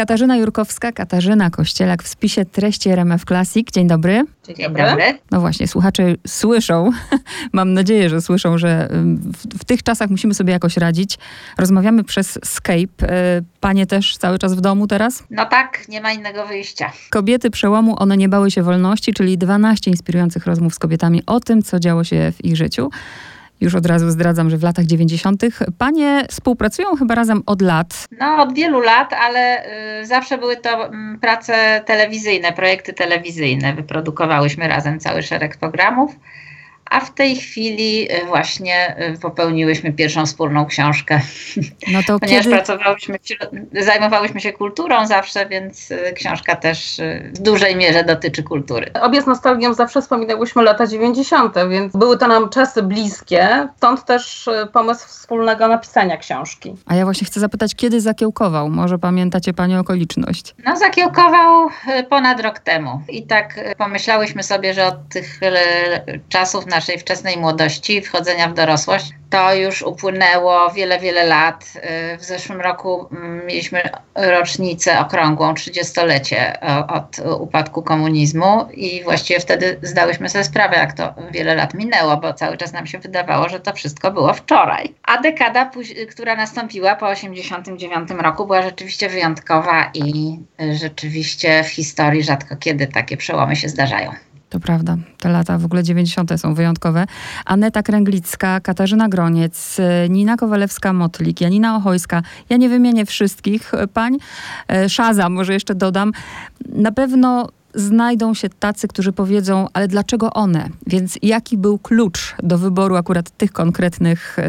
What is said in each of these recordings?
Katarzyna Jurkowska, Katarzyna Kościelak w spisie treści RMF Classic. Dzień dobry. Dzień dobry. No właśnie, słuchacze słyszą, mam nadzieję, że słyszą, że w, w, tych czasach musimy sobie jakoś radzić. Rozmawiamy przez Skype. E, panie też cały czas w domu teraz? No tak, nie ma innego wyjścia. Kobiety przełomu, one nie bały się wolności, czyli 12 inspirujących rozmów z kobietami o tym, co działo się w ich życiu. Już od razu zdradzam, że w latach 90. Panie współpracują chyba razem od lat. No, od wielu lat, ale y, zawsze były to y, prace telewizyjne, projekty telewizyjne. Wyprodukowałyśmy razem cały szereg programów a w tej chwili y, właśnie y, popełniłyśmy pierwszą wspólną książkę. No to Ponieważ kiedy... pracowałyśmy, zajmowałyśmy się kulturą zawsze, więc y, książka też w dużej mierze dotyczy kultury. Obie z nostalgią zawsze wspominałyśmy lata 90., więc były to nam czasy bliskie, stąd też pomysł wspólnego napisania książki. A ja właśnie chcę zapytać, kiedy zakiełkował? Może pamiętacie Pani okoliczność? No zakiełkował ponad rok temu i tak pomyślałyśmy sobie, że od tych czasów na naszej wczesnej młodości, wchodzenia w dorosłość, to już upłynęło wiele, wiele lat. Y, w zeszłym roku mm, mieliśmy rocznicę okrągłą, 30-lecie od upadku komunizmu i właściwie wtedy zdałyśmy sobie sprawę, jak to wiele lat minęło, bo cały czas nam się wydawało, że to wszystko było wczoraj. A dekada, która nastąpiła po 1989 roku, była rzeczywiście wyjątkowa i y, rzeczywiście w historii rzadko kiedy takie przełomy się zdarzają. To prawda. Te lata w ogóle 90. są wyjątkowe. Aneta Kręglicka, Katarzyna Groniec, Nina Kowalewska-Motlik, Janina Ochojska. Ja nie wymienię wszystkich pań. E, Szaza, może jeszcze dodam. Na pewno znajdą się tacy, którzy powiedzą, ale dlaczego one? Więc jaki był klucz do wyboru akurat tych konkretnych y,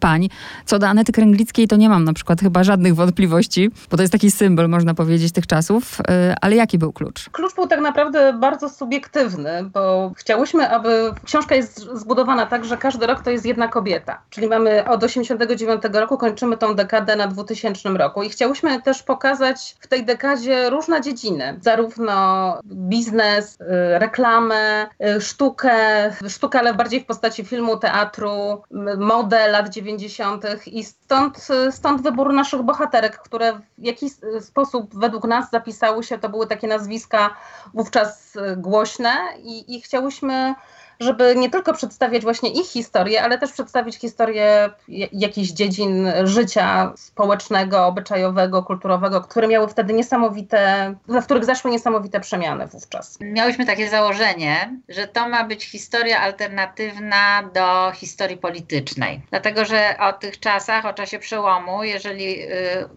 pań? Co do Anety Kręglickiej, to nie mam na przykład chyba żadnych wątpliwości, bo to jest taki symbol, można powiedzieć, tych czasów, y, ale jaki był klucz? Klucz był tak naprawdę bardzo subiektywny, bo chciałyśmy, aby książka jest zbudowana tak, że każdy rok to jest jedna kobieta. Czyli mamy od 89 roku, kończymy tą dekadę na 2000 roku i chciałyśmy też pokazać w tej dekadzie różne dziedziny, zarówno biznes, y, reklamę, y, sztukę, sztukę, ale bardziej w postaci filmu, teatru, modę lat 90. i stąd, y, stąd wybór naszych bohaterek, które w jakiś sposób według nas zapisały się, to były takie nazwiska wówczas głośne i, i chciałyśmy żeby nie tylko przedstawiać właśnie ich historię, ale też przedstawić historię jakichś dziedzin życia społecznego, obyczajowego, kulturowego, które miały wtedy niesamowite, w których zaszły niesamowite przemiany wówczas. Miałyśmy takie założenie, że to ma być historia alternatywna do historii politycznej. Dlatego, że o tych czasach, o czasie przełomu, jeżeli y,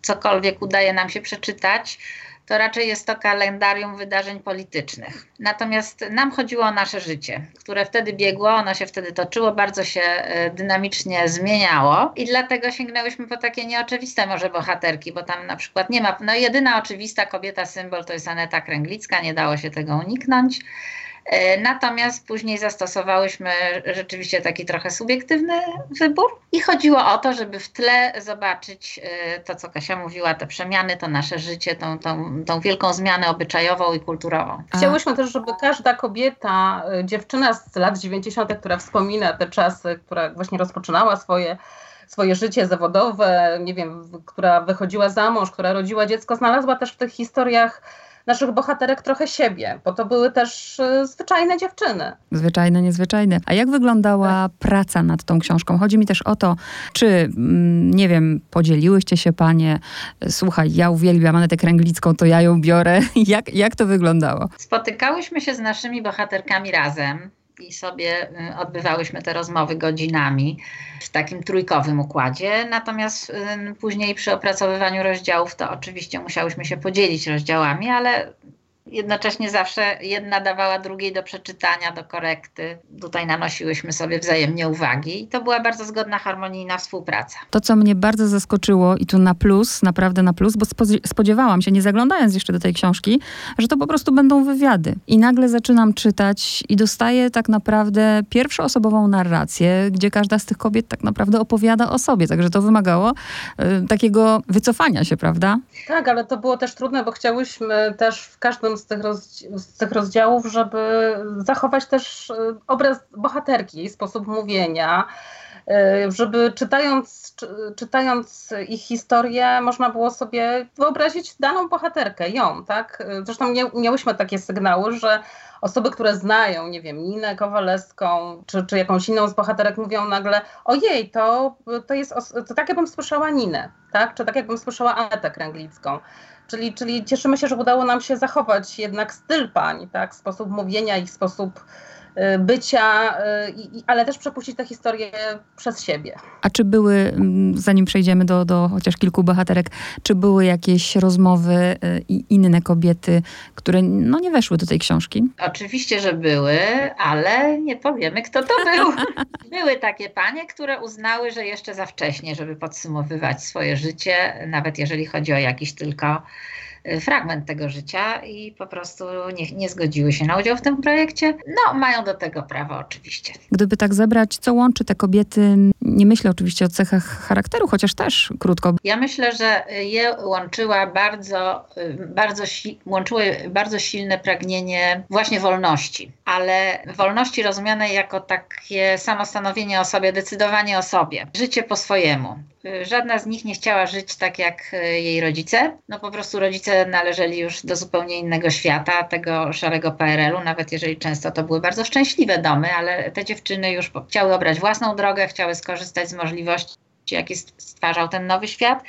cokolwiek udaje nam się przeczytać, to raczej jest to kalendarium wydarzeń politycznych. Natomiast nam chodziło o nasze życie, które wtedy biegło, ono się wtedy toczyło, bardzo się e, dynamicznie zmieniało i dlatego sięgnęłyśmy po takie nieoczywiste może bohaterki, bo tam na przykład nie ma, no jedyna oczywista kobieta symbol to jest Aneta Kręglicka, nie dało się tego uniknąć. E, natomiast później zastosowałyśmy rzeczywiście taki trochę subiektywny wybór i chodziło o to, żeby w tle zobaczyć e, to, co Kasia mówiła, te przemiany, to nasze życie, tą, tą, tą wielką zmianę obyczajową i kulturową. Chciałyśmy też, żeby każda kobieta, e, dziewczyna z lat 90., która wspomina te czasy, która właśnie rozpoczynała swoje swoje życie zawodowe, nie wiem, która wychodziła za mąż, która rodziła dziecko, znalazła też w tych historiach naszych bohaterek trochę siebie, bo to były też y, zwyczajne dziewczyny. Zwyczajne, niezwyczajne. A jak wyglądała tak. praca nad tą książką? Chodzi mi też o to, czy, mm, nie wiem, podzieliłyście się panie, słuchaj, ja uwielbiam Anetę Kręglicką, to ja ją biorę. jak, jak to wyglądało? Spotykałyśmy się z naszymi bohaterkami razem i sobie y, odbywałyśmy te rozmowy godzinami w takim trójkowym układzie. Natomiast y, później przy opracowywaniu rozdziałów to oczywiście musiałyśmy się podzielić rozdziałami, ale jednocześnie zawsze jedna dawała drugiej do przeczytania, do korekty. Tutaj nanosiłyśmy sobie wzajemnie uwagi i to była bardzo zgodna, harmonijna współpraca. To, co mnie bardzo zaskoczyło i tu na plus, naprawdę na plus, bo spodziewałam się, nie zaglądając jeszcze do tej książki, że to po prostu będą wywiady. I nagle zaczynam czytać i dostaję tak naprawdę pierwszoosobową narrację, gdzie każda z tych kobiet tak naprawdę opowiada o sobie. Także to wymagało y, takiego wycofania się, prawda? Tak, ale to było też trudne, bo chciałyśmy też w każdym z tych, z tych rozdziałów, żeby zachować też y, obraz bohaterki, jej sposób mówienia, żeby czytając, czytając ich historię, można było sobie wyobrazić daną bohaterkę, ją, tak? Zresztą miałyśmy takie sygnały, że osoby, które znają, nie wiem, Ninę Kowalewską, czy, czy jakąś inną z bohaterek mówią nagle, ojej, to, to jest, to tak jakbym słyszała Ninę, tak? Czy tak jakbym słyszała Anetę Kręglicką. Czyli, czyli cieszymy się, że udało nam się zachować jednak styl pań, tak? Sposób mówienia, ich sposób bycia, y, ale też przepuścić tę historię przez siebie. A czy były, mm, zanim przejdziemy do, do chociaż kilku bohaterek, czy były jakieś rozmowy y, i inne kobiety, które no, nie weszły do tej książki? Oczywiście, że były, ale nie powiemy, kto to był. były takie panie, które uznały, że jeszcze za wcześnie, żeby podsumowywać swoje życie, nawet jeżeli chodzi o jakiś tylko Y, fragment tego życia i po prostu nie, nie zgodziły się na udział w tym projekcie. No, mają do tego prawo oczywiście. Gdyby tak zebrać, co łączy te kobiety, nie myślę oczywiście o cechach charakteru, chociaż też krótko. Ja myślę, że je łączyła bardzo, y, bardzo, łączyło bardzo silne pragnienie właśnie wolności, ale wolności rozumianej jako takie samostanowienie o sobie, decydowanie o sobie, życie po swojemu. Żadna z nich nie chciała żyć tak jak jej rodzice. No po prostu rodzice należeli już do zupełnie innego świata, tego szarego PRL-u, nawet jeżeli często to były bardzo szczęśliwe domy, ale te dziewczyny już chciały obrać własną drogę, chciały skorzystać z możliwości, jakie stwarzał ten nowy świat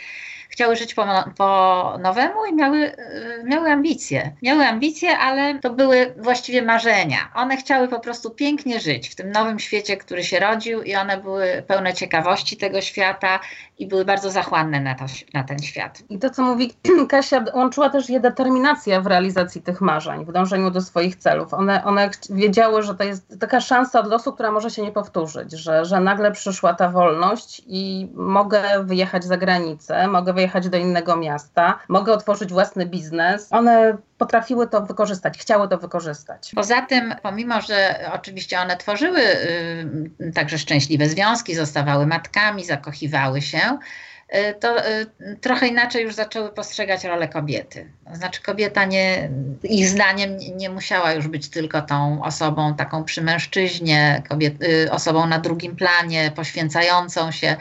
chciały żyć po, po nowemu i miały, y, miały ambicje. Miały ambicje, ale to były właściwie marzenia. One chciały po prostu pięknie żyć w tym nowym świecie, który się rodził i one były pełne ciekawości tego świata i były bardzo zachłanne na, to, na ten świat. I to, co mówi Kasia, łączyła też je determinacja w realizacji tych marzeń, w dążeniu do swoich celów. One, one wiedziały, że to jest taka szansa od losu, która może się nie powtórzyć, że, że nagle przyszła ta wolność i mogę wyjechać za granicę, mogę wyjechać do innego miasta, mogę otworzyć własny biznes. One potrafiły to wykorzystać, chciały to wykorzystać. Poza tym, pomimo, że oczywiście one tworzyły y, także szczęśliwe związki, zostawały matkami, zakochiwały się, y, to y, trochę inaczej już zaczęły postrzegać rolę kobiety. Znaczy, kobieta nie, ich zdaniem nie musiała już być tylko tą osobą taką przy mężczyźnie, kobiet, osobą na drugim planie, poświęcającą się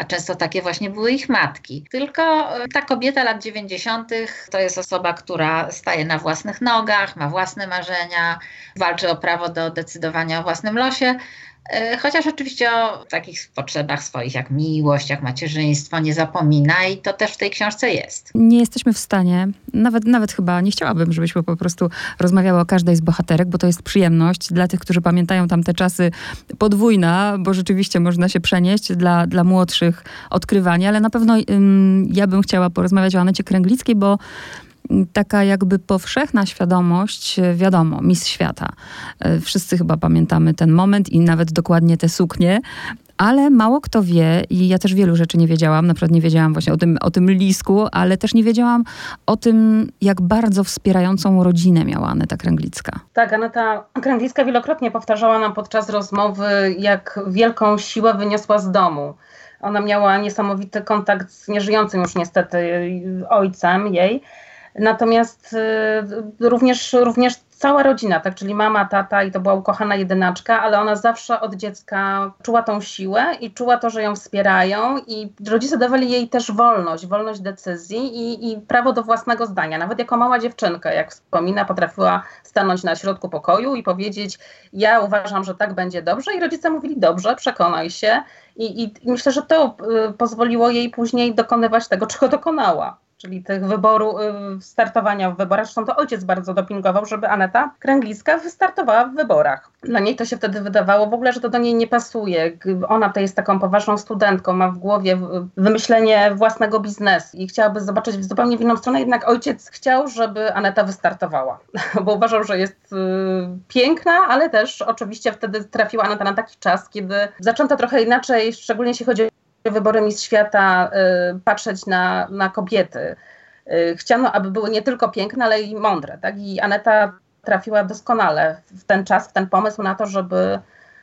a często takie właśnie były ich matki. Tylko e, ta kobieta lat 90. to jest osoba, która staje na własnych nogach, ma własne marzenia, walczy o prawo do decydowania o własnym losie. E, chociaż oczywiście o takich potrzebach swoich jak miłość, jak macierzyństwo nie zapomina i to też w tej książce jest. Nie jesteśmy w stanie, nawet, nawet chyba nie chciałabym, żebyśmy po prostu rozmawiały o każdej z bohaterek, bo to jest przyjemność dla tych, którzy pamiętają tamte czasy podwójna, bo rzeczywiście można się przenieść dla, dla młodszych odkrywania, ale na pewno ym, ja bym chciała porozmawiać o Anecie Kręglickiej, bo taka jakby powszechna świadomość, e, wiadomo, Miss Świata. E, wszyscy chyba pamiętamy ten moment i nawet dokładnie te suknie, ale mało kto wie i ja też wielu rzeczy nie wiedziałam, na przykład nie wiedziałam właśnie o tym, o tym lisku, ale też nie wiedziałam o tym, jak bardzo wspierającą rodzinę miała Aneta Kręglicka. Tak, Aneta Kręglicka wielokrotnie powtarzała nam podczas rozmowy, jak wielką siłę wyniosła z domu. Ona miała niesamowity kontakt z nieżyjącym już niestety ojcem jej, Natomiast y, również, również cała rodzina, tak, czyli mama, tata i to była ukochana jedynaczka, ale ona zawsze od dziecka czuła tą siłę i czuła to, że ją wspierają i rodzice dawali jej też wolność, wolność decyzji i, i prawo do własnego zdania. Nawet jako mała dziewczynka, jak wspomina, potrafiła stanąć na środku pokoju i powiedzieć, ja uważam, że tak będzie dobrze i rodzice mówili, dobrze, przekonaj się i, i myślę, że to y, pozwoliło jej później dokonywać tego, czego dokonała czyli tych wyboru, y, startowania w wyborach. Zresztą to ojciec bardzo dopingował, żeby Aneta Kręgliska wystartowała w wyborach. Dla niej to się wtedy wydawało w ogóle, że to do niej nie pasuje. Ona to jest taką poważną studentką, ma w głowie wymyślenie własnego biznesu i chciałaby zobaczyć w zupełnie inną stronę, jednak ojciec chciał, żeby Aneta wystartowała, bo uważał, że jest y, piękna, ale też oczywiście wtedy trafiła Aneta na taki czas, kiedy zaczęto trochę inaczej, szczególnie jeśli chodzi o wybory Miss Świata y, patrzeć na, na kobiety. Y, chciano, aby były nie tylko piękne, ale i mądre. Tak? I Aneta trafiła doskonale w ten czas, w ten pomysł na to, żeby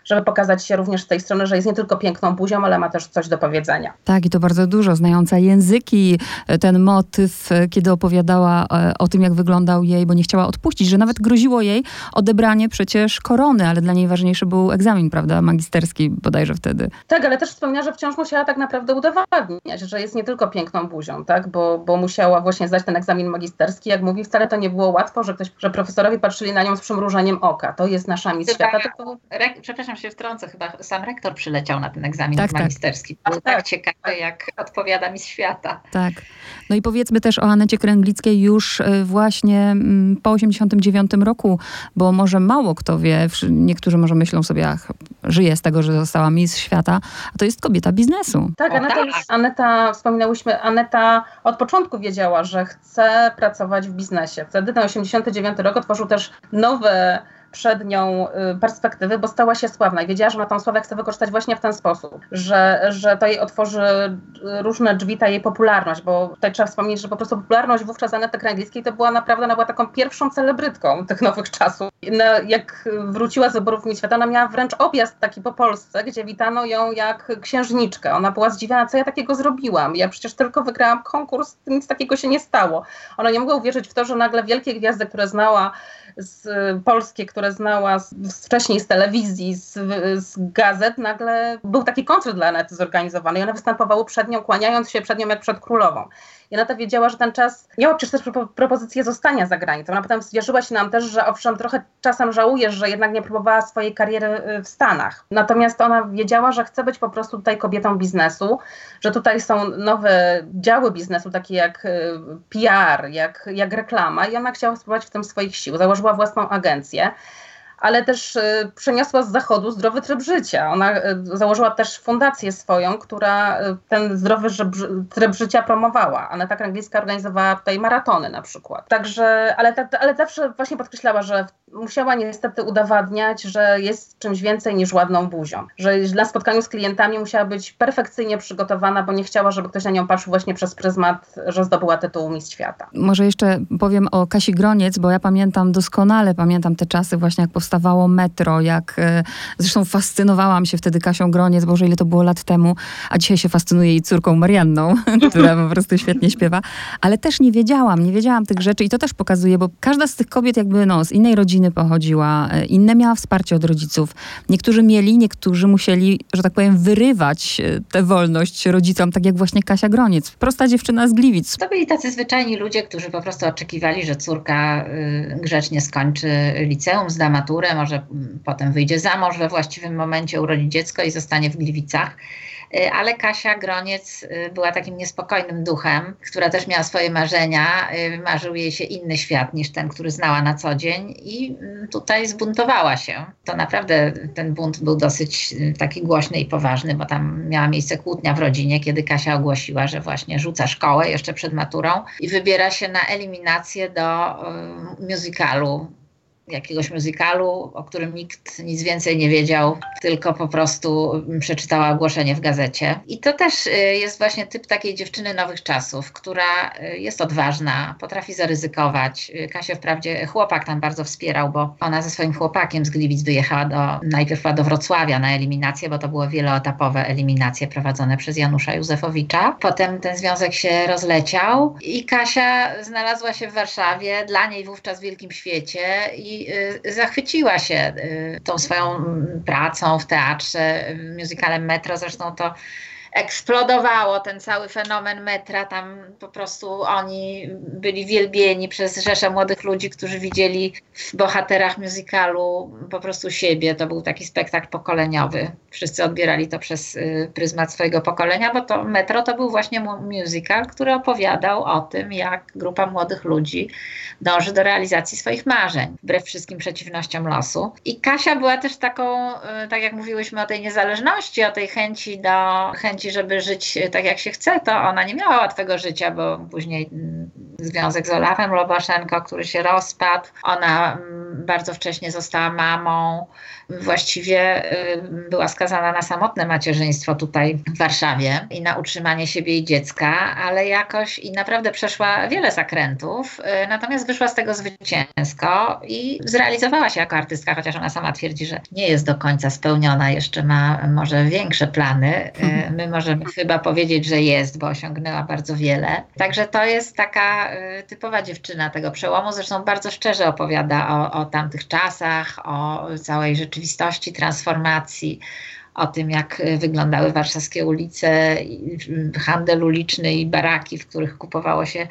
żeby pokazać się również z tej strony, że jest nie tylko piękną buzią, ale ma też coś do powiedzenia. Tak, i to bardzo dużo, znająca języki, ten motyw, kiedy opowiadała e, o tym, jak wyglądał jej, bo nie chciała odpuścić, że nawet groziło jej odebranie przecież korony, ale dla niej ważniejszy był egzamin, prawda, magisterski bodajże wtedy. Tak, ale też wspomniała, że wciąż musiała tak naprawdę udowadniać, że jest nie tylko piękną buzią, tak, bo, bo musiała właśnie zdać ten egzamin magisterski. Jak mówi, wcale to nie było łatwo, że ktoś, że profesorowie patrzyli na nią z przymrużeniem oka. To jest nasza mistrz świata. To... Rek, przepraszam się wtrącę, chyba sam rektor przyleciał na ten egzamin tak, tak. magisterski. Tak. Tak, tak ciekawy, jak odpowiada mi świata. Tak. No i powiedzmy też o Anecie Kręglickiej już e, właśnie mm, po 89 roku, bo może mało kto wie, niektórzy może myślą sobie, ach, żyje z tego, że została mistrz świata, a to jest kobieta biznesu. Tak, Aneta, tak. Aneta, wspominałyśmy, Aneta od początku wiedziała, że chce pracować w biznesie. Wtedy ten 89 rok otworzył też nowe przed nią y, perspektywy, bo stała się sławna i wiedziała, że ma tą sławę chce wykorzystać właśnie w ten sposób, że, że to jej otworzy różne drzwi, ta jej popularność, bo tutaj trzeba wspomnieć, że po prostu popularność wówczas Anety Krajnickiej to była naprawdę, ona była taką pierwszą celebrytką tych nowych czasów. No, jak wróciła z wyborów Miss Świata, ona miała wręcz objazd taki po Polsce, gdzie witano ją jak księżniczkę. Ona była zdziwiona, co ja takiego zrobiłam. Ja przecież tylko wygrałam konkurs, nic takiego się nie stało. Ona nie mogła uwierzyć w to, że nagle wielkie gwiazdy, które znała z polskie, które znała z, wcześniej z telewizji, z, z, gazet, nagle był taki koncert dla Anety zorganizowany i one występowały przed nią, kłaniając się przed nią jak przed królową. I Aneta wiedziała, że ten czas, miała przecież też propozycję zostania za granicą. Ona potem zwierzyła się nam też, że owszem, trochę czasem żałujesz, że jednak nie próbowała swojej kariery y, w Stanach. Natomiast ona wiedziała, że chce być po prostu tutaj kobietą biznesu, że tutaj są nowe działy biznesu, takie jak y, PR, jak, jak reklama i ona chciała spróbować w tym swoich sił. Założyła własną agencję ale też y, przeniosła z zachodu zdrowy tryb życia. Ona y, założyła też fundację swoją, która y, ten zdrowy tryb życia promowała. Aneta Kręglińska organizowała tutaj maratony na przykład. Także, ale, ale zawsze właśnie podkreślała, że musiała niestety udowadniać, że jest czymś więcej niż ładną buzią. Że na spotkaniu z klientami musiała być perfekcyjnie przygotowana, bo nie chciała, żeby ktoś na nią patrzył właśnie przez pryzmat, że zdobyła tytuł Mistrz Świata. Może jeszcze powiem o Kasi Groniec, bo ja pamiętam doskonale, pamiętam te czasy właśnie jak powstawało metro, jak e, zresztą fascynowałam się wtedy Kasią Groniec, bo ile to było lat temu, a dzisiaj się fascynuję jej córką Marianną, która po prostu świetnie śpiewa, ale też nie wiedziałam, nie wiedziałam tych rzeczy i to też pokazuje, bo każda z tych kobiet jakby no, z innej rodziny pochodziła, e, inne miała wsparcie od rodziców. Niektórzy mieli, niektórzy musieli, że tak powiem, wyrywać e, tę wolność rodzicom, tak jak właśnie Kasia Groniec, prosta dziewczyna z Gliwic. To byli tacy zwyczajni ludzie, którzy po prostu oczekiwali, że córka y, grzecznie skończy liceum, zda maturę, może mm, potem wyjdzie za mąż we właściwym momencie, urodzi dziecko i zostanie w Gliwicach. Y, ale Kasia Groniec y, była takim niespokojnym duchem, która też miała swoje marzenia. Y, marzył jej się inny świat niż ten, który znała na co dzień i mm, tutaj zbuntowała się. To naprawdę ten bunt był dosyć taki głośny i poważny, bo tam miała miejsce kłótnia w rodzinie, kiedy Kasia ogłosiła, że właśnie rzuca szkołę jeszcze przed maturą i wybiera się na eliminację do musicalu jakiegoś muzykalu, o którym nikt nic więcej nie wiedział, tylko po prostu przeczytała ogłoszenie w gazecie. I to też y, jest właśnie typ takiej dziewczyny nowych czasów, która y, jest odważna, potrafi zaryzykować. Y, Kasia wprawdzie chłopak tam bardzo wspierał, bo ona ze swoim chłopakiem z Gliwic wyjechała do, najpierw do Wrocławia na eliminację, bo to były wieloetapowe eliminacje prowadzone przez Janusza Józefowicza. Potem ten związek się rozleciał i Kasia znalazła się w Warszawie, dla niej wówczas w wielkim świecie i Y, zachwyciła się y, tą swoją pracą w teatrze, musicalem Metro. Zresztą to eksplodowało ten cały fenomen metra. Tam po prostu oni byli wielbieni przez rzesze młodych ludzi, którzy widzieli w bohaterach musicalu po prostu siebie. To był taki spektakl pokoleniowy. Wszyscy odbierali to przez y, pryzmat swojego pokolenia, bo to metro to był właśnie musical, który opowiadał o tym, jak grupa młodych ludzi dąży do realizacji swoich marzeń, wbrew wszystkim przeciwnościom losu. I Kasia była też taką, y, tak jak mówiłyśmy o tej niezależności, o tej chęci do chęci żeby żyć tak jak się chce, to ona nie miała łatwego życia, bo później mm, związek z Olafem Lobaszenko, który się rozpadł, ona mm, bardzo wcześnie została mamą. Właściwie była skazana na samotne macierzyństwo tutaj w Warszawie i na utrzymanie siebie i dziecka, ale jakoś i naprawdę przeszła wiele zakrętów, natomiast wyszła z tego zwycięsko i zrealizowała się jako artystka, chociaż ona sama twierdzi, że nie jest do końca spełniona, jeszcze ma może większe plany. My możemy chyba powiedzieć, że jest, bo osiągnęła bardzo wiele. Także to jest taka y, typowa dziewczyna tego przełomu. Zresztą bardzo szczerze opowiada o, o tamtych czasach, o całej rzeczywistości, transformacji o tym, jak y, wyglądały warszawskie ulice, handel uliczny i baraki, w których kupowało się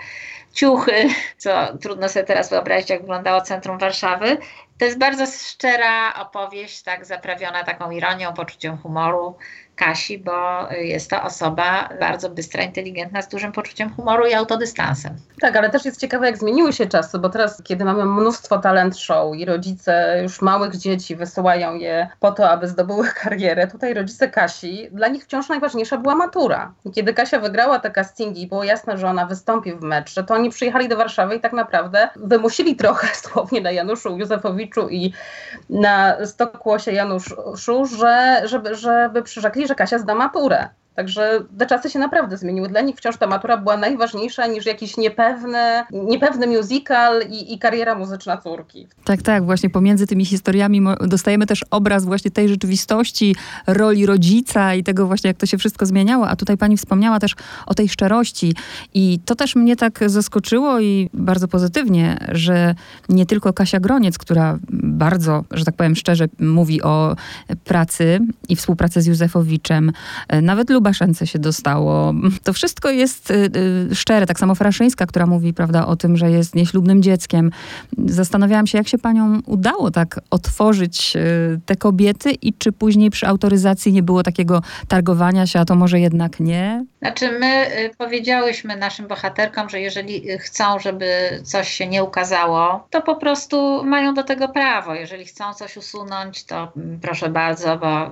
ciuchy, co trudno sobie teraz wyobrazić, jak wyglądało centrum Warszawy. To jest bardzo szczera opowieść, tak zaprawiona taką ironią, poczuciem humoru, Kasi, bo jest to osoba bardzo bystra, inteligentna, z dużym poczuciem humoru i autodystansem. Tak, ale też jest ciekawe, jak zmieniły się czasy, bo teraz, kiedy mamy mnóstwo talent show i rodzice już małych dzieci wysyłają je po to, aby zdobyły karierę, tutaj rodzice Kasi, dla nich wciąż najważniejsza była matura. I kiedy Kasia wygrała te castingi było jasne, że ona wystąpi w mecz, to oni przyjechali do Warszawy i tak naprawdę wymusili trochę słownie na Januszu Józefowiczu i na Stokłosie Januszu, że, żeby, żeby przyrzekli, że Kasia zda maturę. Także te czasy się naprawdę zmieniły. Dla nich wciąż ta matura była najważniejsza niż jakiś niepewny, niepewny musical i, i kariera muzyczna córki. Tak, tak. Właśnie pomiędzy tymi historiami dostajemy też obraz właśnie tej rzeczywistości, roli rodzica i tego właśnie, jak to się wszystko zmieniało. A tutaj pani wspomniała też o tej szczerości. I to też mnie tak zaskoczyło i bardzo pozytywnie, że nie tylko Kasia Groniec, która bardzo, że tak powiem szczerze, mówi o pracy i współpracy z Józefowiczem, nawet lub Baszence się dostało. To wszystko jest y, y, szczere. Tak samo Fraszyńska, która mówi prawda, o tym, że jest nieślubnym dzieckiem. Zastanawiałam się, jak się paniom udało tak otworzyć y, te kobiety i czy później przy autoryzacji nie było takiego targowania się, a to może jednak nie? Znaczy my powiedziałyśmy naszym bohaterkom, że jeżeli chcą, żeby coś się nie ukazało, to po prostu mają do tego prawo. Jeżeli chcą coś usunąć, to mm, proszę bardzo, bo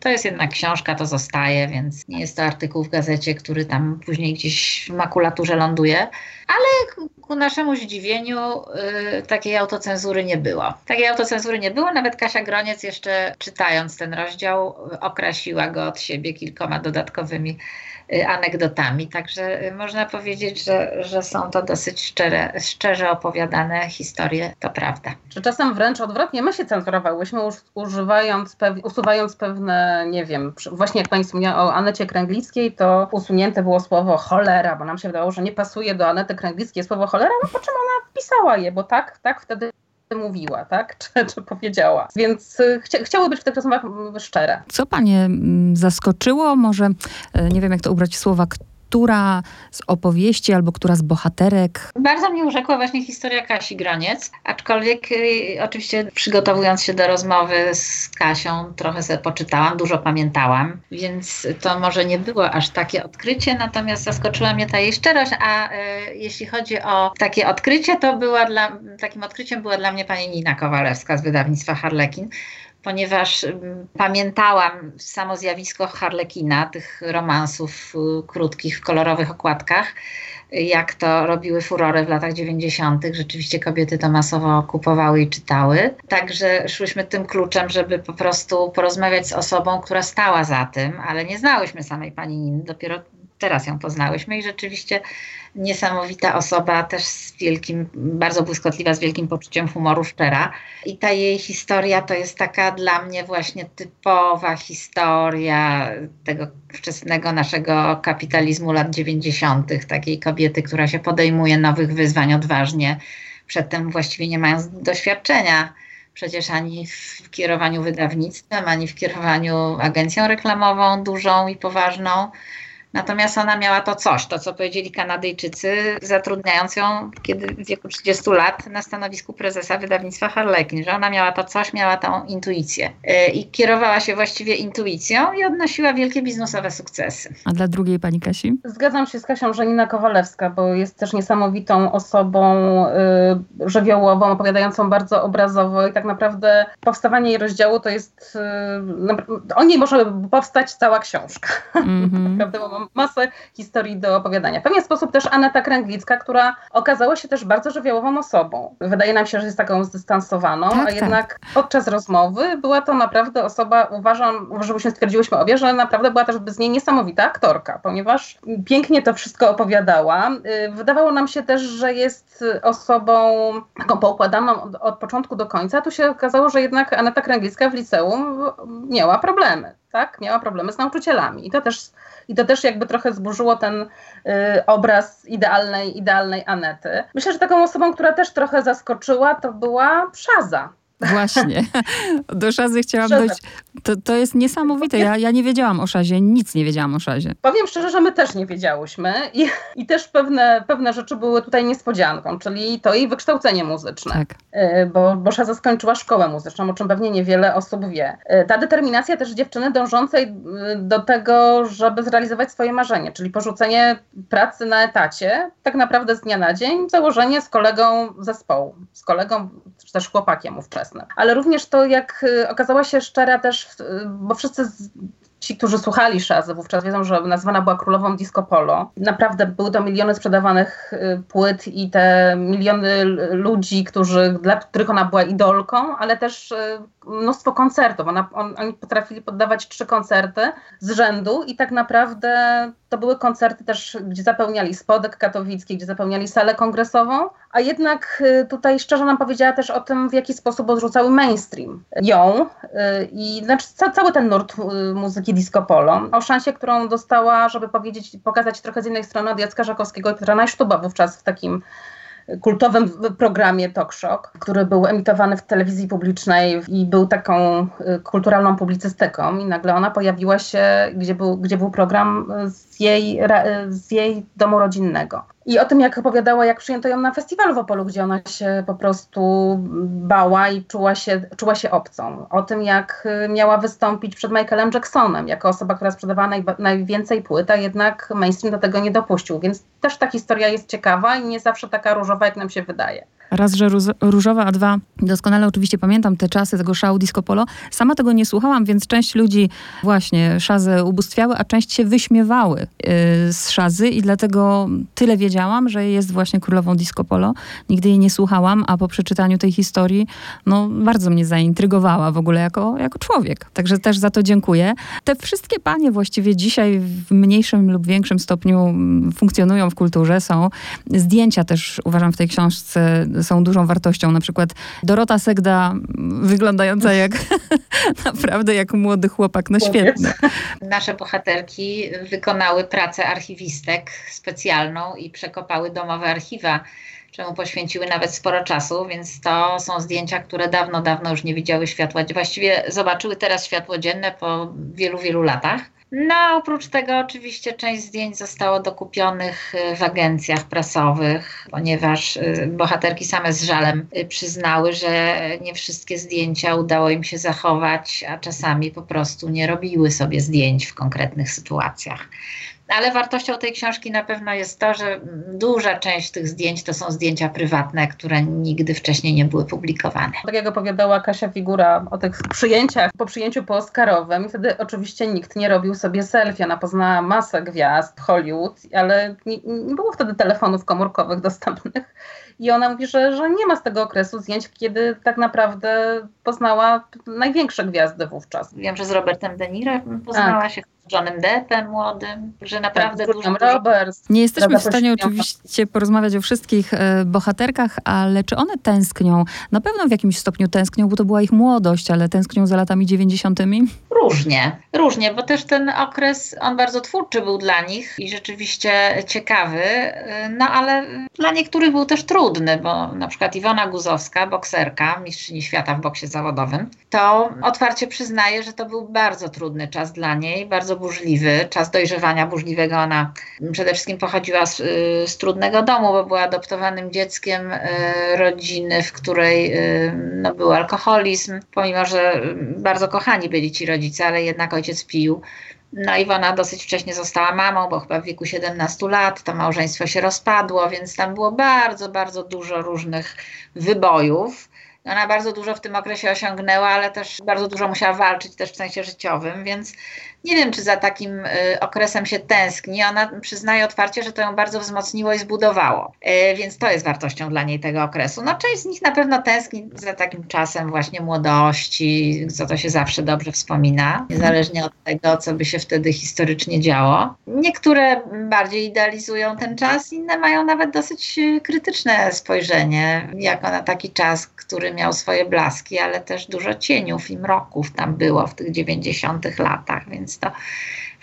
to jest jednak książka, to zostaje, więc nie jest to artykuł w gazecie, który tam później gdzieś w makulaturze ląduje, ale ku naszemu zdziwieniu y, takiej autocenzury nie było. Takiej autocenzury nie było, nawet Kasia Groniec jeszcze czytając ten rozdział okrasiła go od siebie kilkoma dodatkowymi Y, anegdotami. Także y, można powiedzieć, że, że są to dosyć szczere, szczerze opowiadane historie, to prawda. Czy czasem wręcz odwrotnie my się cenzurowałyśmy, używając, usuwając pewne, nie wiem, właśnie jak pani wspomniała o Anecie Kręglickiej, to usunięte było słowo cholera, bo nam się wydawało, że nie pasuje do Anety Kręglickiej słowo cholera, no po czym ona pisała je, bo tak, tak wtedy mówiła, tak? Czy, czy powiedziała. Więc y, chcia, chciały być w tych rozmowach szczere. Co panie mm, zaskoczyło? Może, e, nie wiem jak to ubrać słowa, która z opowieści albo która z bohaterek? Bardzo mnie urzekła właśnie historia Kasi Graniec, aczkolwiek y, oczywiście przygotowując się do rozmowy z Kasią trochę sobie poczytałam, dużo pamiętałam, więc to może nie było aż takie odkrycie, natomiast zaskoczyła mnie ta jej szczerość, a y, jeśli chodzi o takie odkrycie, to była dla, takim odkryciem była dla mnie pani Nina Kowalewska z wydawnictwa Harlekin, ponieważ mm, pamiętałam samo zjawisko Harlekina, tych romansów y, krótkich w kolorowych okładkach, jak to robiły furory w latach 90. Rzeczywiście kobiety to masowo kupowały i czytały. Także szłyśmy tym kluczem, żeby po prostu porozmawiać z osobą, która stała za tym, ale nie znałyśmy samej pani Niny, dopiero teraz ją poznałyśmy i rzeczywiście niesamowita osoba, też z wielkim, bardzo błyskotliwa, z wielkim poczuciem humoru, szczera. I ta jej historia to jest taka dla mnie właśnie typowa historia tego wczesnego naszego kapitalizmu lat 90., takiej kobiety, która się podejmuje nowych wyzwań odważnie, przedtem właściwie nie mając doświadczenia przecież ani w kierowaniu wydawnictwem, ani w kierowaniu agencją reklamową dużą i poważną. Natomiast ona miała to coś, to co powiedzieli Kanadyjczycy, zatrudniając ją kiedy w wieku 30 lat na stanowisku prezesa wydawnictwa Harlekin, że ona miała to coś, miała tą intuicję. Y, I kierowała się właściwie intuicją i odnosiła wielkie biznesowe sukcesy. A dla drugiej pani Kasi? Zgadzam się z Kasią Żenina Kowalewska, bo jest też niesamowitą osobą, żywiołową, opowiadającą bardzo obrazowo i tak naprawdę powstawanie jej rozdziału to jest, y, o niej może powstać cała książka. Mm -hmm. naprawdę, bo mam masę historii do opowiadania. W pewien sposób też Aneta Kręglicka, która okazała się też bardzo żywiołową osobą. Wydaje nam się, że jest taką zdystansowaną, tak, a tak. jednak podczas rozmowy była to naprawdę osoba, uważam, żebyśmy stwierdziłyśmy obie, że naprawdę była też z niej niesamowita aktorka, ponieważ pięknie to wszystko opowiadała. Y, wydawało nam się też, że jest osobą taką poukładaną od, od początku do końca. Tu się okazało, że jednak Aneta Kręglicka w liceum miała problemy. Tak? Miała problemy z nauczycielami. I to też, i to też jakby trochę zburzyło ten y, obraz idealnej, idealnej Anety. Myślę, że taką osobą, która też trochę zaskoczyła, to była Przaza. Właśnie. Do Szazy chciałam Szaza. dojść. To, to jest niesamowite. Ja, ja nie wiedziałam o Szazie, nic nie wiedziałam o Szazie. Powiem szczerze, że my też nie wiedziałyśmy i, i też pewne, pewne rzeczy były tutaj niespodzianką, czyli to jej wykształcenie muzyczne. Tak. Y, bo, bo Szaza skończyła szkołę muzyczną, o czym pewnie niewiele osób wie. Y, ta determinacja też dziewczyny dążącej y, do tego, żeby zrealizować swoje marzenie, czyli porzucenie pracy na etacie, tak naprawdę z dnia na dzień, założenie z kolegą zespołu, z kolegą, czy też chłopakiem ówczesnym ale również to, jak y, okazała się szczera też, y, bo wszyscy ci, którzy słuchali Szazy wówczas wiedzą, że nazwana była królową disco polo. Naprawdę były to miliony sprzedawanych y, płyt i te miliony ludzi, którzy, dla których ona była idolką, ale też mnóstwo koncertów. Ona, on, oni potrafili poddawać trzy koncerty z rzędu i tak naprawdę to były koncerty też, gdzie zapełniali Spodek Katowicki, gdzie zapełniali salę kongresową, a jednak y, tutaj szczerze nam powiedziała też o tym, w jaki sposób odrzucały mainstream ją y, i znaczy cały ten nurt y, muzyki disco polo, o szansie, którą dostała, żeby powiedzieć, pokazać trochę z innej strony od Jacka Żakowskiego i Piotra Najsztuba wówczas w takim kultowym programie Talk Shock, który był emitowany w telewizji publicznej i był taką y, kulturalną publicystyką i nagle ona pojawiła się, gdzie był, gdzie był program z jej, z jej domu rodzinnego. I o tym, jak opowiadała, jak przyjęto ją na festiwalu w Opolu, gdzie ona się po prostu bała i czuła się, czuła się obcą. O tym, jak y, miała wystąpić przed Michaelem Jacksonem, jako osoba, która sprzedawała naj, najwięcej płyt, a jednak mainstream do tego nie dopuścił. Więc też ta historia jest ciekawa i nie zawsze taka różowa, jak nam się wydaje. Raz, że różowa, a dwa, doskonale oczywiście pamiętam te czasy tego szału disco polo. Sama tego nie słuchałam, więc część ludzi właśnie szazę ubóstwiały, a część się wyśmiewały yy, z szazy i dlatego tyle wiedziałam, że jest właśnie królową disco polo. Nigdy jej nie słuchałam, a po przeczytaniu tej historii, no bardzo mnie zaintrygowała w ogóle jako, jako człowiek. Także też za to dziękuję. Te wszystkie panie właściwie dzisiaj w mniejszym lub większym stopniu mm, funkcjonują w kulturze, są zdjęcia też uważam w tej książce są dużą wartością. Na przykład Dorota Segda, wyglądająca jak naprawdę jak młody chłopak, no świetny. Nasze bohaterki wykonały pracę archiwistek specjalną i przekopały domowe archiwa czemu poświęciły nawet sporo czasu, więc to są zdjęcia, które dawno, dawno już nie widziały światła. Właściwie zobaczyły teraz światło dzienne po wielu, wielu latach. No, oprócz tego oczywiście część zdjęć zostało dokupionych y, w agencjach prasowych, ponieważ y, bohaterki same z żalem y, przyznały, że nie wszystkie zdjęcia udało im się zachować, a czasami po prostu nie robiły sobie zdjęć w konkretnych sytuacjach. Ale wartością tej książki na pewno jest to, że duża część tych zdjęć to są zdjęcia prywatne, które nigdy wcześniej nie były publikowane. Tak jak opowiadała Kasia Figura o tych przyjęciach po przyjęciu po Oscarowym, wtedy oczywiście nikt nie robił sobie selfie. Ona poznała masę gwiazd Hollywood, ale nie, nie było wtedy telefonów komórkowych dostępnych. I ona mówi, że, że nie ma z tego okresu zdjęć, kiedy tak naprawdę poznała największe gwiazdy wówczas. Wiem, że z Robertem De Niro poznała tak. się Johnem Deppem młodym, że naprawdę tak, dużo, Roberts. Nie jesteśmy w stanie oczywiście porozmawiać o wszystkich e, bohaterkach, ale czy one tęsknią? Na pewno w jakimś stopniu tęsknią, bo to była ich młodość, ale tęsknią za latami dziewięćdziesiątymi? Różnie, różnie, bo też ten okres, on bardzo twórczy był dla nich i rzeczywiście ciekawy, e, no ale dla niektórych był też trudny, bo na przykład Iwona Guzowska, bokserka, mistrzyni świata w boksie zawodowym, to otwarcie przyznaje, że to był bardzo trudny czas dla niej, bardzo burzliwy, czas dojrzewania burzliwego. Ona przede wszystkim pochodziła z, y, z trudnego domu, bo była adoptowanym dzieckiem y, rodziny, w której y, no, był alkoholizm, pomimo że bardzo kochani byli ci rodzice, ale jednak ojciec pił No Iwona dosyć wcześnie została mamą, bo chyba w wieku 17 lat to małżeństwo się rozpadło, więc tam było bardzo, bardzo dużo różnych wybojów. Ona bardzo dużo w tym okresie osiągnęła, ale też bardzo dużo musiała walczyć też w sensie życiowym, więc nie wiem, czy za takim y, okresem się tęskni. Ona przyznaje otwarcie, że to ją bardzo wzmocniło i zbudowało, y, więc to jest wartością dla niej tego okresu. No, część z nich na pewno tęskni za takim czasem właśnie młodości, co to się zawsze dobrze wspomina, niezależnie od tego, co by się wtedy historycznie działo. Niektóre bardziej idealizują ten czas, inne mają nawet dosyć y, krytyczne spojrzenie, jako na taki czas, który miał swoje blaski, ale też dużo cieniów i mroków tam było w tych 90 latach, więc więc to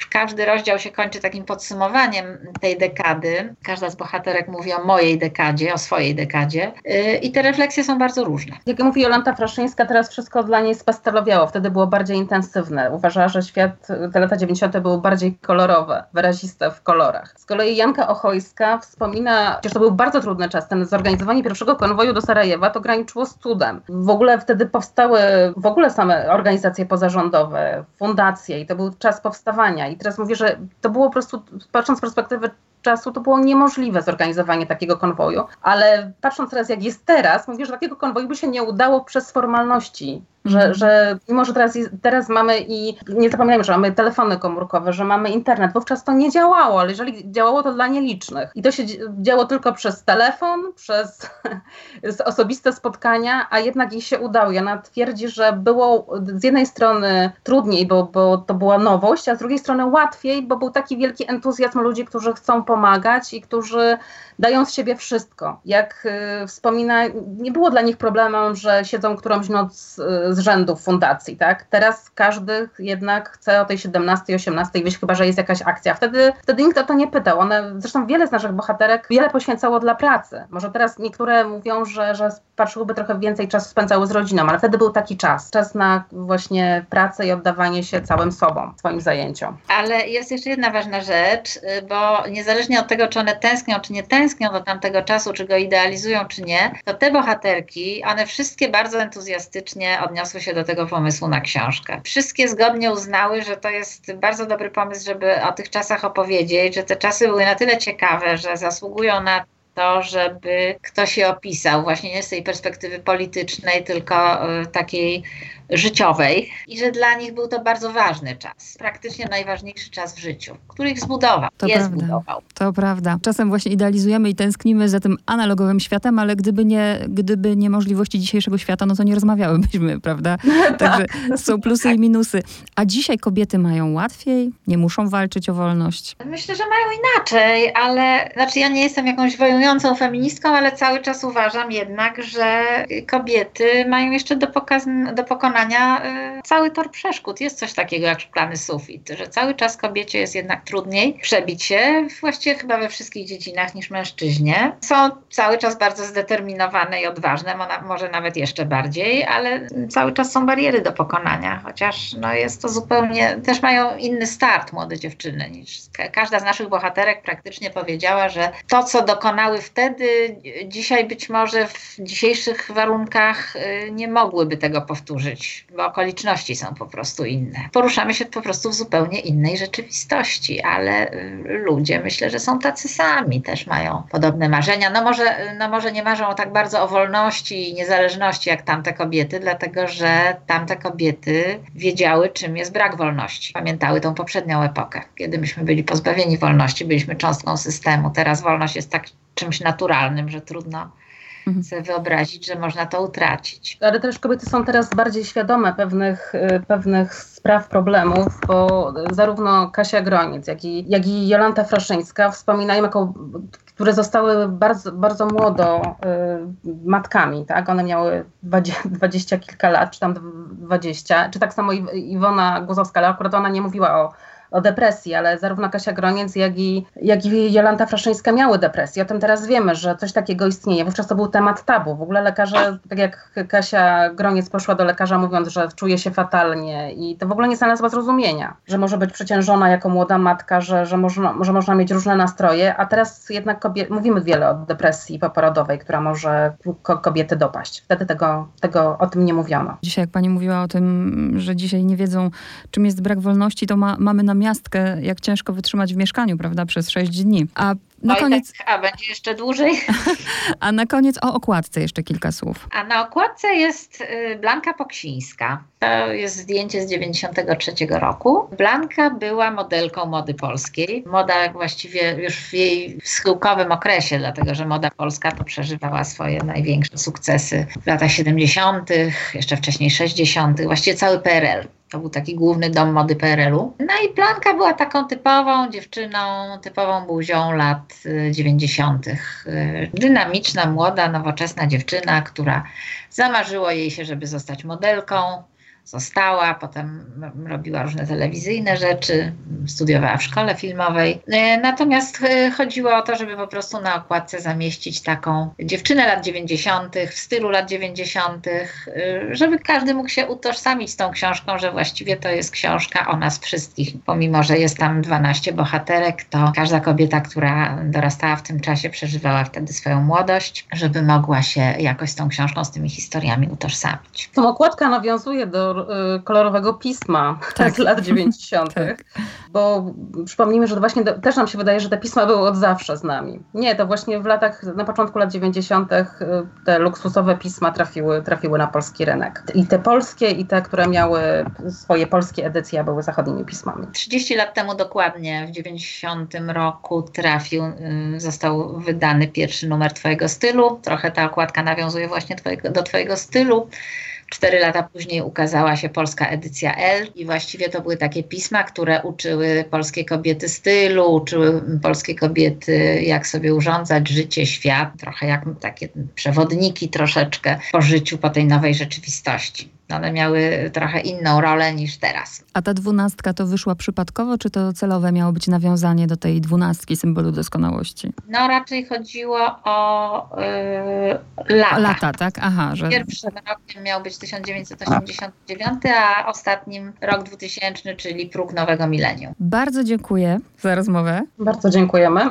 każdy rozdział się kończy takim podsumowaniem tej dekady. Każda z bohaterek mówi o mojej dekadzie, o swojej dekadzie yy, i te refleksje są bardzo różne. Jak mówi Jolanta Fraszyńska, teraz wszystko dla niej spastelowiało, wtedy było bardziej intensywne. Uważała, że świat, te lata 90. były bardziej kolorowe, wyraziste w kolorach. Z kolei Janka Ochojska wspomina, chociaż to był bardzo trudny czas, ten zorganizowanie pierwszego konwoju do Sarajewa to graniczyło z cudem. W ogóle wtedy powstały w ogóle same organizacje pozarządowe, fundacje i to był czas powstawania i teraz mówię, że to było po prostu, patrząc z perspektywy czasu, to było niemożliwe zorganizowanie takiego konwoju, ale patrząc teraz jak jest teraz, mówię, że takiego konwoju by się nie udało przez formalności że, że mimo, że teraz, teraz mamy i nie zapominajmy, że mamy telefony komórkowe, że mamy internet, wówczas to nie działało, ale jeżeli działało to dla nielicznych. I to się działo tylko przez telefon, przez osobiste spotkania, a jednak jej się udało. I ona twierdzi, że było z jednej strony trudniej, bo, bo to była nowość, a z drugiej strony łatwiej, bo był taki wielki entuzjazm ludzi, którzy chcą pomagać i którzy dają z siebie wszystko. Jak y, wspomina, nie było dla nich problemem, że siedzą którąś noc y, z rzędu w fundacji, tak? Teraz każdy jednak chce o tej 17, 18 wyjść, chyba że jest jakaś akcja. Wtedy, wtedy nikt o to nie pytał. One, zresztą wiele z naszych bohaterek wiele poświęcało dla pracy. Może teraz niektóre mówią, że, że patrzyłyby trochę więcej czasu spędzały z rodziną, ale wtedy był taki czas. Czas na właśnie pracę i oddawanie się całym sobą, swoim zajęciom. Ale jest jeszcze jedna ważna rzecz, bo niezależnie od tego, czy one tęsknią, czy nie tęsknią do tamtego czasu, czy go idealizują, czy nie, to te bohaterki, one wszystkie bardzo entuzjastycznie odniosły się do tego pomysłu na książkę. Wszystkie zgodnie uznały, że to jest bardzo dobry pomysł, żeby o tych czasach opowiedzieć, że te czasy były na tyle ciekawe, że zasługują na to, żeby ktoś je opisał, właśnie nie z tej perspektywy politycznej, tylko y, takiej życiowej i że dla nich był to bardzo ważny czas, praktycznie najważniejszy czas w życiu, który ich zbudował, to je prawda. zbudował. To prawda. Czasem właśnie idealizujemy i tęsknimy za tym analogowym światem, ale gdyby nie, gdyby nie możliwości dzisiejszego świata, no to nie rozmawiałybyśmy, prawda? Także tak. są plusy i minusy. A dzisiaj kobiety mają łatwiej, nie muszą walczyć o wolność? Myślę, że mają inaczej, ale znaczy ja nie jestem jakąś wojującą feministką, ale cały czas uważam jednak, że kobiety mają jeszcze do, pokaz- do pokonania pokonania y, cały tor przeszkód. Jest coś takiego jak szklany sufit, że cały czas kobiecie jest jednak trudniej przebić się, właściwie chyba we wszystkich dziedzinach niż mężczyźnie. Są cały czas bardzo zdeterminowane i odważne, może nawet jeszcze bardziej, ale cały czas są bariery do pokonania, chociaż no jest to zupełnie, też mają inny start młode dziewczyny niż każda z naszych bohaterek praktycznie powiedziała, że to, co dokonały wtedy, dzisiaj być może w dzisiejszych warunkach y, nie mogłyby tego powtórzyć bo okoliczności są po prostu inne. Poruszamy się po prostu w zupełnie innej rzeczywistości, ale y, ludzie myślę, że są tacy sami, też mają podobne marzenia. No może, no może nie marzą tak bardzo o wolności i niezależności jak tamte kobiety, dlatego że tamte kobiety wiedziały, czym jest brak wolności. Pamiętały tą poprzednią epokę, kiedy myśmy byli pozbawieni wolności, byliśmy cząstką systemu. Teraz wolność jest tak czymś naturalnym, że trudno mhm. sobie wyobrazić, że można to utracić. Ale też kobiety są teraz bardziej świadome pewnych, y, pewnych spraw, problemów, bo zarówno Kasia Groniec, jak i, jak i Jolanta Fraszyńska wspominają jako które zostały bardzo, bardzo młodo y, matkami, tak? One miały dwadzieścia kilka lat, czy tam dwadzieścia, czy tak samo Iwona Głosowska, ale akurat ona nie mówiła o o depresji, ale zarówno Kasia Groniec, jak i, jak i Jolanta Fraszyńska miały depresję. O tym teraz wiemy, że coś takiego istnieje. Wówczas to był temat tabu. W ogóle lekarze, tak jak Kasia Groniec poszła do lekarza mówiąc, że czuje się fatalnie i to w ogóle nie znalazła zrozumienia, że może być przeciążona jako młoda matka, że, że, można, że można mieć różne nastroje, a teraz jednak kobiet, mówimy wiele o depresji poporodowej, która może kobiety dopaść. Wtedy tego, tego o tym nie mówiono. Dzisiaj, jak pani mówiła o tym, że dzisiaj nie wiedzą, czym jest brak wolności, to ma, mamy na namiastkę, jak ciężko wytrzymać w mieszkaniu, prawda, przez sześć dni. A na Oj, koniec, tak, a będzie jeszcze dłużej. a na koniec o okładce jeszcze kilka słów. A na okładce jest y, Blanka Poksińska. To jest zdjęcie z 93 roku. Blanka była modelką mody polskiej. Moda właściwie już w jej schyłkowym okresie, dlatego że moda polska to przeżywała swoje największe sukcesy w latach 70., jeszcze wcześniej 60., właściwie cały PRL. To był taki główny dom mody PRL-u. No i Blanka była taką typową dziewczyną, typową buzią lat y, 90. Y, Dynamiczna, młoda, nowoczesna dziewczyna, która zamarzyło jej się, żeby zostać modelką. Została, potem robiła różne telewizyjne rzeczy, studiowała w szkole filmowej. Y, Natomiast y, chodziło o to, żeby po prostu na okładce zamieścić taką dziewczynę lat 90., w stylu lat 90., y, żeby każdy mógł się utożsamić z tą książką, że właściwie to jest książka o nas wszystkich. Pomimo, że jest tam 12 bohaterek, to każda kobieta, która dorastała w tym czasie, przeżywała wtedy swoją młodość, żeby mogła się jakoś z tą książką, z tymi historiami utożsamić. Tą okładka nawiązuje do y, kolorowego pisma Tak. z lat 90. Tak. Bo przypomnijmy, że właśnie do, też nam się wydaje, że te pisma były od zawsze z nami. Nie, to właśnie w latach, na początku lat 90. y, te luksusowe pisma trafiły, trafiły na polski rynek. I te polskie, i te, które miały swoje polskie edycje, były zachodnimi pismami. 30 lat temu dokładnie, w 90 roku trafił, y, został wydany pierwszy numer Twojego stylu. Trochę ta okładka nawiązuje właśnie twojego, do Twojego stylu. Cztery lata później ukazała się polska edycja L i właściwie to były takie pisma, które uczyły polskie kobiety stylu, uczyły polskie kobiety jak sobie urządzać życie, świat, trochę jak takie przewodniki troszeczkę po życiu, po tej nowej rzeczywistości. One miały trochę inną rolę niż teraz. A ta dwunastka to wyszła przypadkowo, czy to celowe miało być nawiązanie do tej dwunastki, symbolu doskonałości? No raczej chodziło o yy, lata. Lata, tak? Aha, że... Pierwszym rokiem miał być 1989, a ostatnim rok 2000, czyli próg nowego milenium. Bardzo dziękuję za rozmowę. Bardzo dziękujemy.